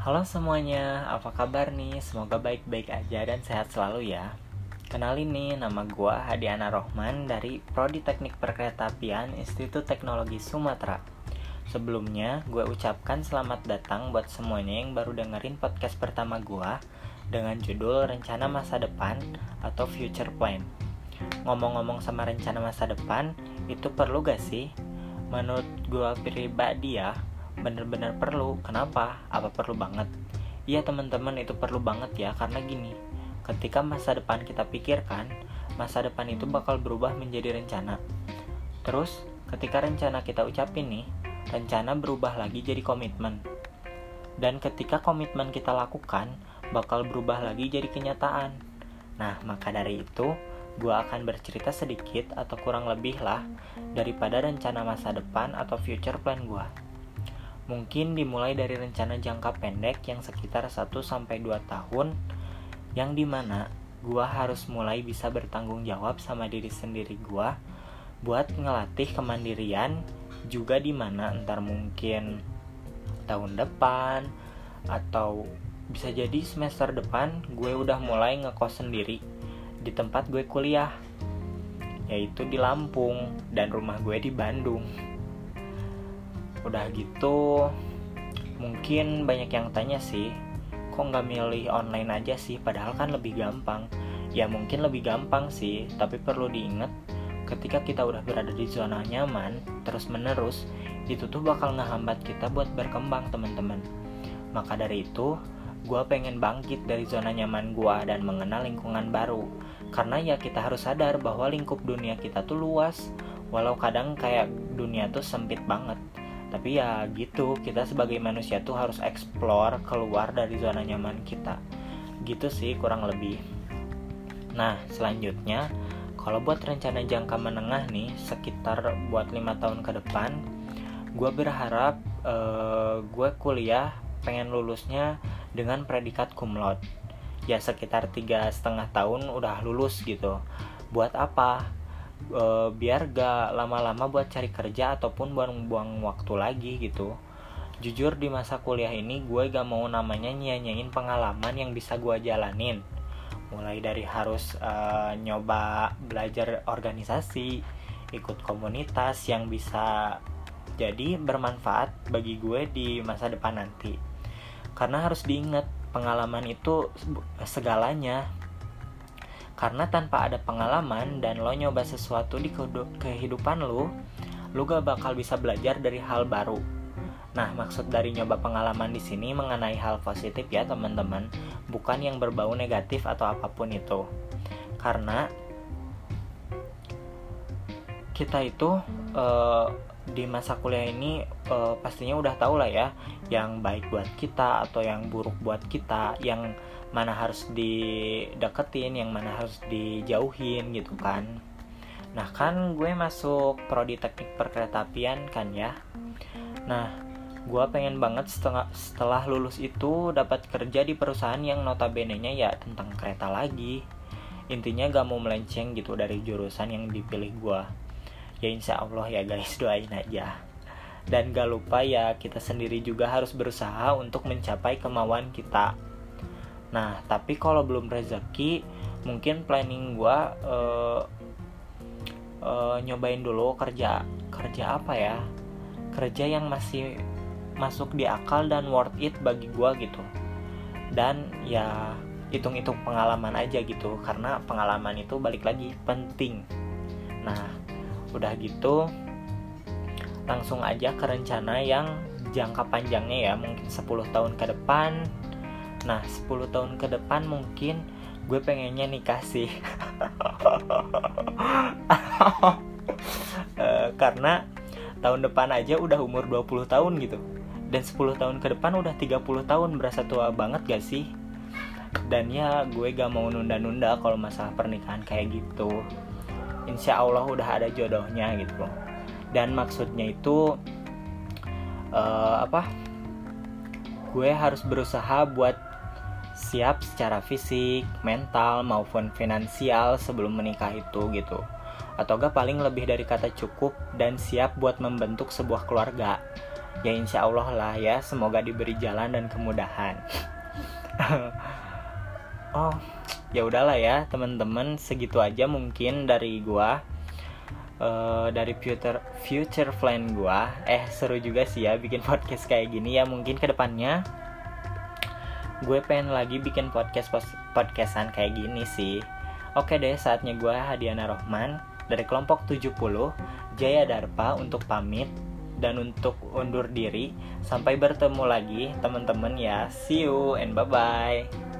Halo semuanya, apa kabar nih? Semoga baik-baik aja dan sehat selalu ya. Kenalin nih, nama gue Hadiana Rohman dari Prodi Teknik Perkeretaapian Institut Teknologi Sumatera. Sebelumnya, gue ucapkan selamat datang buat semuanya yang baru dengerin podcast pertama gue dengan judul Rencana Masa Depan atau Future Plan. Ngomong-ngomong sama rencana masa depan, itu perlu gak sih? Menurut gue pribadi ya, bener-bener perlu. Kenapa? Apa perlu banget? Iya teman-teman itu perlu banget ya. Karena gini ketika masa depan kita pikirkan masa depan itu bakal berubah menjadi rencana. Terus ketika rencana kita ucapin nih rencana berubah lagi jadi komitmen. Dan ketika komitmen kita lakukan bakal berubah lagi jadi kenyataan. Nah maka dari itu gue akan bercerita sedikit atau kurang lebih lah daripada rencana masa depan atau future plan gue. Mungkin dimulai dari rencana jangka pendek yang sekitar 1-2 tahun yang di mana gua harus mulai bisa bertanggung jawab sama diri sendiri gua buat ngelatih kemandirian juga di mana ntar mungkin tahun depan atau bisa jadi semester depan gue udah mulai ngekos sendiri di tempat gue kuliah yaitu di Lampung dan rumah gue di Bandung udah gitu mungkin banyak yang tanya sih kok nggak milih online aja sih? Padahal kan lebih gampang. Ya mungkin lebih gampang sih tapi perlu diingat ketika kita udah berada di zona nyaman terus menerus itu tuh bakal ngehambat kita buat berkembang teman-teman. Maka dari itu gue pengen bangkit dari zona nyaman gue dan mengenal lingkungan baru. Karena ya kita harus sadar bahwa lingkup dunia kita tuh luas. Walau kadang kayak dunia tuh sempit banget tapi ya gitu kita sebagai manusia tuh harus explore keluar dari zona nyaman kita. Gitu sih kurang lebih. Nah selanjutnya kalau buat rencana jangka menengah nih sekitar buat lima tahun ke depan gue berharap uh, gue kuliah pengen lulusnya dengan predikat cum laude. Ya sekitar tiga setengah tahun udah lulus gitu. Buat apa e, biar gak lama-lama buat cari kerja ataupun buang-buang waktu lagi gitu. Jujur di masa kuliah ini gue gak mau namanya nyanyain pengalaman yang bisa gue jalanin. Mulai dari harus uh, nyoba belajar organisasi ikut komunitas yang bisa jadi bermanfaat bagi gue di masa depan nanti. Karena harus diingat pengalaman itu segalanya karena tanpa ada pengalaman dan lo nyoba sesuatu di kehidupan lo, lo gak bakal bisa belajar dari hal baru. Nah, maksud dari nyoba pengalaman di sini mengenai hal positif ya, teman-teman, bukan yang berbau negatif atau apa pun itu. Karena kita itu uh, di masa kuliah ini uh, pastinya udah tau lah ya yang baik buat kita atau yang buruk buat kita yang mana harus dideketin yang mana harus dijauhin gitu kan. Nah kan gue masuk prodi teknik perkeretaapian kan ya. Nah gue pengen banget setelah, setelah lulus itu dapat kerja di perusahaan yang notabene nya ya tentang kereta lagi. Intinya gak mau melenceng gitu dari jurusan yang dipilih gue ya insya Allah ya guys doain aja. Dan gak lupa ya kita sendiri juga harus berusaha untuk mencapai kemauan kita Nah, tapi kalau belum rezeki, mungkin planning gue uh, uh, nyobain dulu kerja kerja apa ya? Kerja yang masih masuk di akal dan worth it bagi gue gitu. Dan ya hitung-hitung pengalaman aja gitu, karena pengalaman itu balik lagi penting. Nah, udah gitu langsung aja ke rencana yang jangka panjangnya ya mungkin 10 tahun ke depan Nah 10 tahun ke depan mungkin gue pengennya nikah sih. Uh, Karena tahun depan aja udah umur 20 tahun gitu. Dan 10 tahun ke depan udah 30 tahun berasa tua banget gak sih? Dan ya gue gak mau nunda-nunda kalau masalah pernikahan kayak gitu. Insya Allah udah ada jodohnya gitu. Dan maksudnya itu uh, apa? Gue harus berusaha buat siap secara fisik, mental maupun finansial sebelum menikah itu gitu. Atau gak paling lebih dari kata cukup dan siap buat membentuk sebuah keluarga. ya insya Allah lah ya semoga diberi jalan dan kemudahan. Oh ya udahlah ya teman-teman. Segitu aja mungkin dari gua. Uh, dari future future plan gua. Eh seru juga sih ya bikin podcast kayak gini ya mungkin ke depannya gue pengen lagi bikin podcast podcastan kayak gini sih. Oke deh saatnya gue Hadiana Rohman dari kelompok 70 Jaya Darpa untuk pamit dan untuk undur diri sampai bertemu lagi teman-teman ya. See you and bye bye